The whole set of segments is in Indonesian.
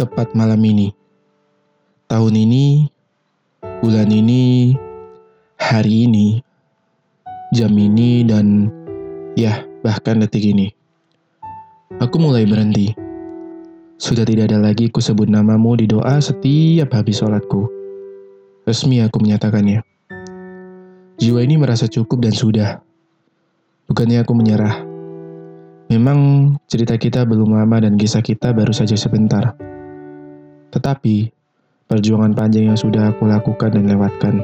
tepat malam ini. Tahun ini, bulan ini, hari ini, jam ini, dan ya, bahkan detik ini. Aku mulai berhenti. Sudah tidak ada lagi ku sebut namamu di doa setiap habis sholatku. Resmi aku menyatakannya. Jiwa ini merasa cukup dan sudah. Bukannya aku menyerah. Memang cerita kita belum lama dan kisah kita baru saja sebentar. Tetapi, perjuangan panjang yang sudah aku lakukan dan lewatkan.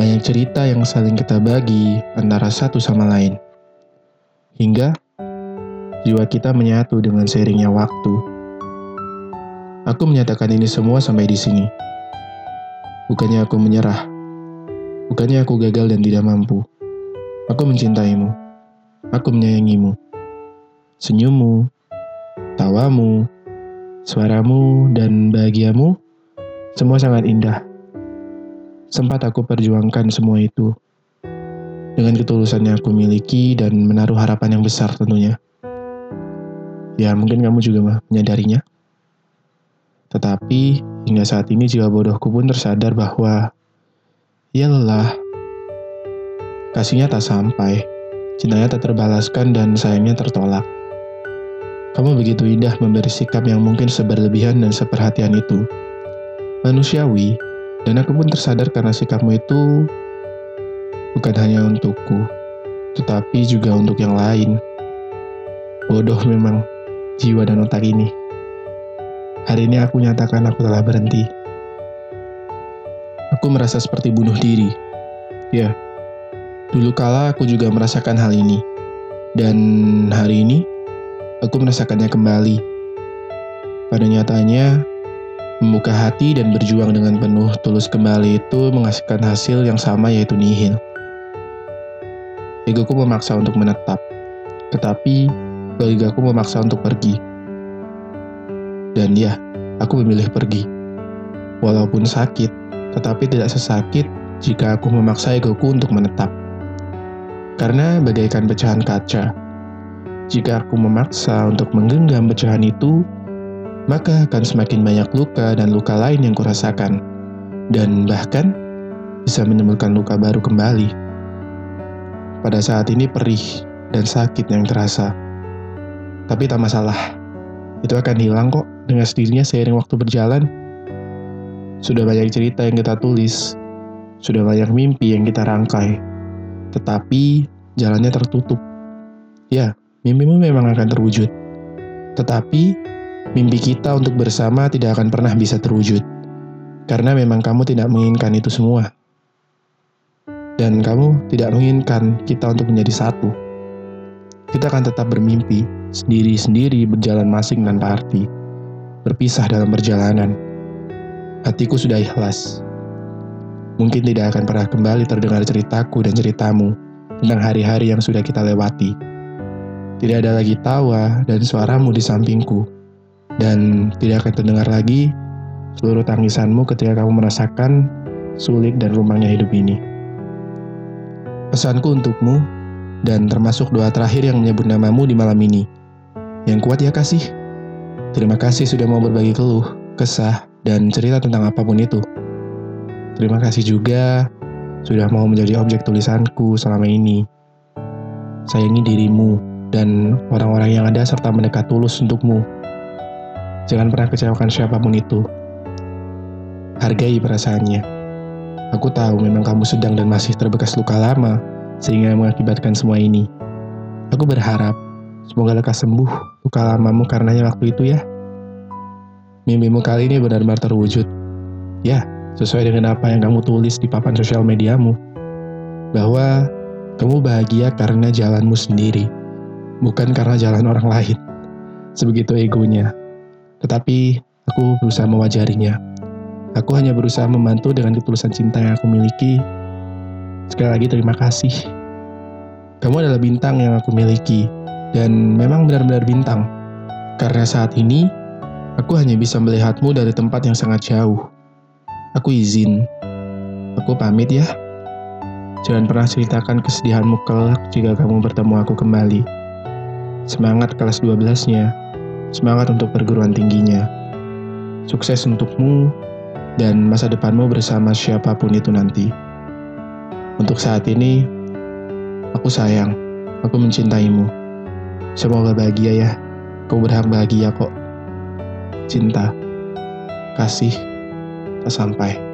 Banyak cerita yang saling kita bagi antara satu sama lain. Hingga, jiwa kita menyatu dengan seringnya waktu. Aku menyatakan ini semua sampai di sini. Bukannya aku menyerah. Bukannya aku gagal dan tidak mampu. Aku mencintaimu. Aku menyayangimu. Senyummu, tawamu, suaramu, dan bahagiamu semua sangat indah. Sempat aku perjuangkan semua itu dengan ketulusan yang aku miliki dan menaruh harapan yang besar tentunya. Ya mungkin kamu juga menyadarinya. Tetapi hingga saat ini jiwa bodohku pun tersadar bahwa ya lelah, kasihnya tak sampai Cintanya tak terbalaskan dan sayangnya tertolak. Kamu begitu indah memberi sikap yang mungkin seberlebihan dan seperhatian itu. Manusiawi, dan aku pun tersadar karena sikapmu itu bukan hanya untukku, tetapi juga untuk yang lain. Bodoh memang jiwa dan otak ini. Hari ini aku nyatakan aku telah berhenti. Aku merasa seperti bunuh diri. Ya, Dulu kala aku juga merasakan hal ini. Dan hari ini, aku merasakannya kembali. Pada nyatanya, membuka hati dan berjuang dengan penuh tulus kembali itu menghasilkan hasil yang sama yaitu nihil. Egoku memaksa untuk menetap, tetapi logikaku memaksa untuk pergi. Dan ya, aku memilih pergi. Walaupun sakit, tetapi tidak sesakit jika aku memaksa egoku untuk menetap karena bagaikan pecahan kaca. Jika aku memaksa untuk menggenggam pecahan itu, maka akan semakin banyak luka dan luka lain yang kurasakan, dan bahkan bisa menimbulkan luka baru kembali. Pada saat ini perih dan sakit yang terasa, tapi tak masalah. Itu akan hilang kok dengan sendirinya seiring waktu berjalan. Sudah banyak cerita yang kita tulis, sudah banyak mimpi yang kita rangkai tetapi jalannya tertutup. Ya, mimpimu memang akan terwujud. Tetapi, mimpi kita untuk bersama tidak akan pernah bisa terwujud. Karena memang kamu tidak menginginkan itu semua. Dan kamu tidak menginginkan kita untuk menjadi satu. Kita akan tetap bermimpi, sendiri-sendiri berjalan masing tanpa arti. Berpisah dalam perjalanan. Hatiku sudah ikhlas mungkin tidak akan pernah kembali terdengar ceritaku dan ceritamu tentang hari-hari yang sudah kita lewati. Tidak ada lagi tawa dan suaramu di sampingku, dan tidak akan terdengar lagi seluruh tangisanmu ketika kamu merasakan sulit dan rumangnya hidup ini. Pesanku untukmu, dan termasuk doa terakhir yang menyebut namamu di malam ini. Yang kuat ya kasih. Terima kasih sudah mau berbagi keluh, kesah, dan cerita tentang apa pun itu. Terima kasih juga sudah mau menjadi objek tulisanku selama ini. Sayangi dirimu dan orang-orang yang ada serta mendekat tulus untukmu. Jangan pernah kecewakan siapa pun itu. Hargai perasaannya. Aku tahu memang kamu sedang dan masih terbekas luka lama sehingga mengakibatkan semua ini. Aku berharap semoga lekas sembuh luka lamamu karenanya waktu itu ya. Mimpimu kali ini benar-benar terwujud. Ya, sesuai dengan apa yang kamu tulis di papan sosial mediamu, bahwa kamu bahagia karena jalanmu sendiri, bukan karena jalan orang lain. Sebegitu egonya. Tetapi aku berusaha mewajarinya. Aku hanya berusaha membantu dengan ketulusan cinta yang aku miliki. Sekali lagi terima kasih. Kamu adalah bintang yang aku miliki, dan memang benar-benar bintang. Karena saat ini, aku hanya bisa melihatmu dari tempat yang sangat jauh Aku izin. Aku pamit ya. Jangan pernah ceritakan kesedihanmu kelak jika kamu bertemu aku kembali. Semangat kelas 12-nya. semangat untuk perguruan tingginya. Sukses untukmu dan masa depanmu bersama siapa pun itu nanti. Untuk saat ini, aku sayang, aku mencintaimu. Semoga bahagia ya, kau berhak bahagia kok. Cinta, kasih, tak sampai.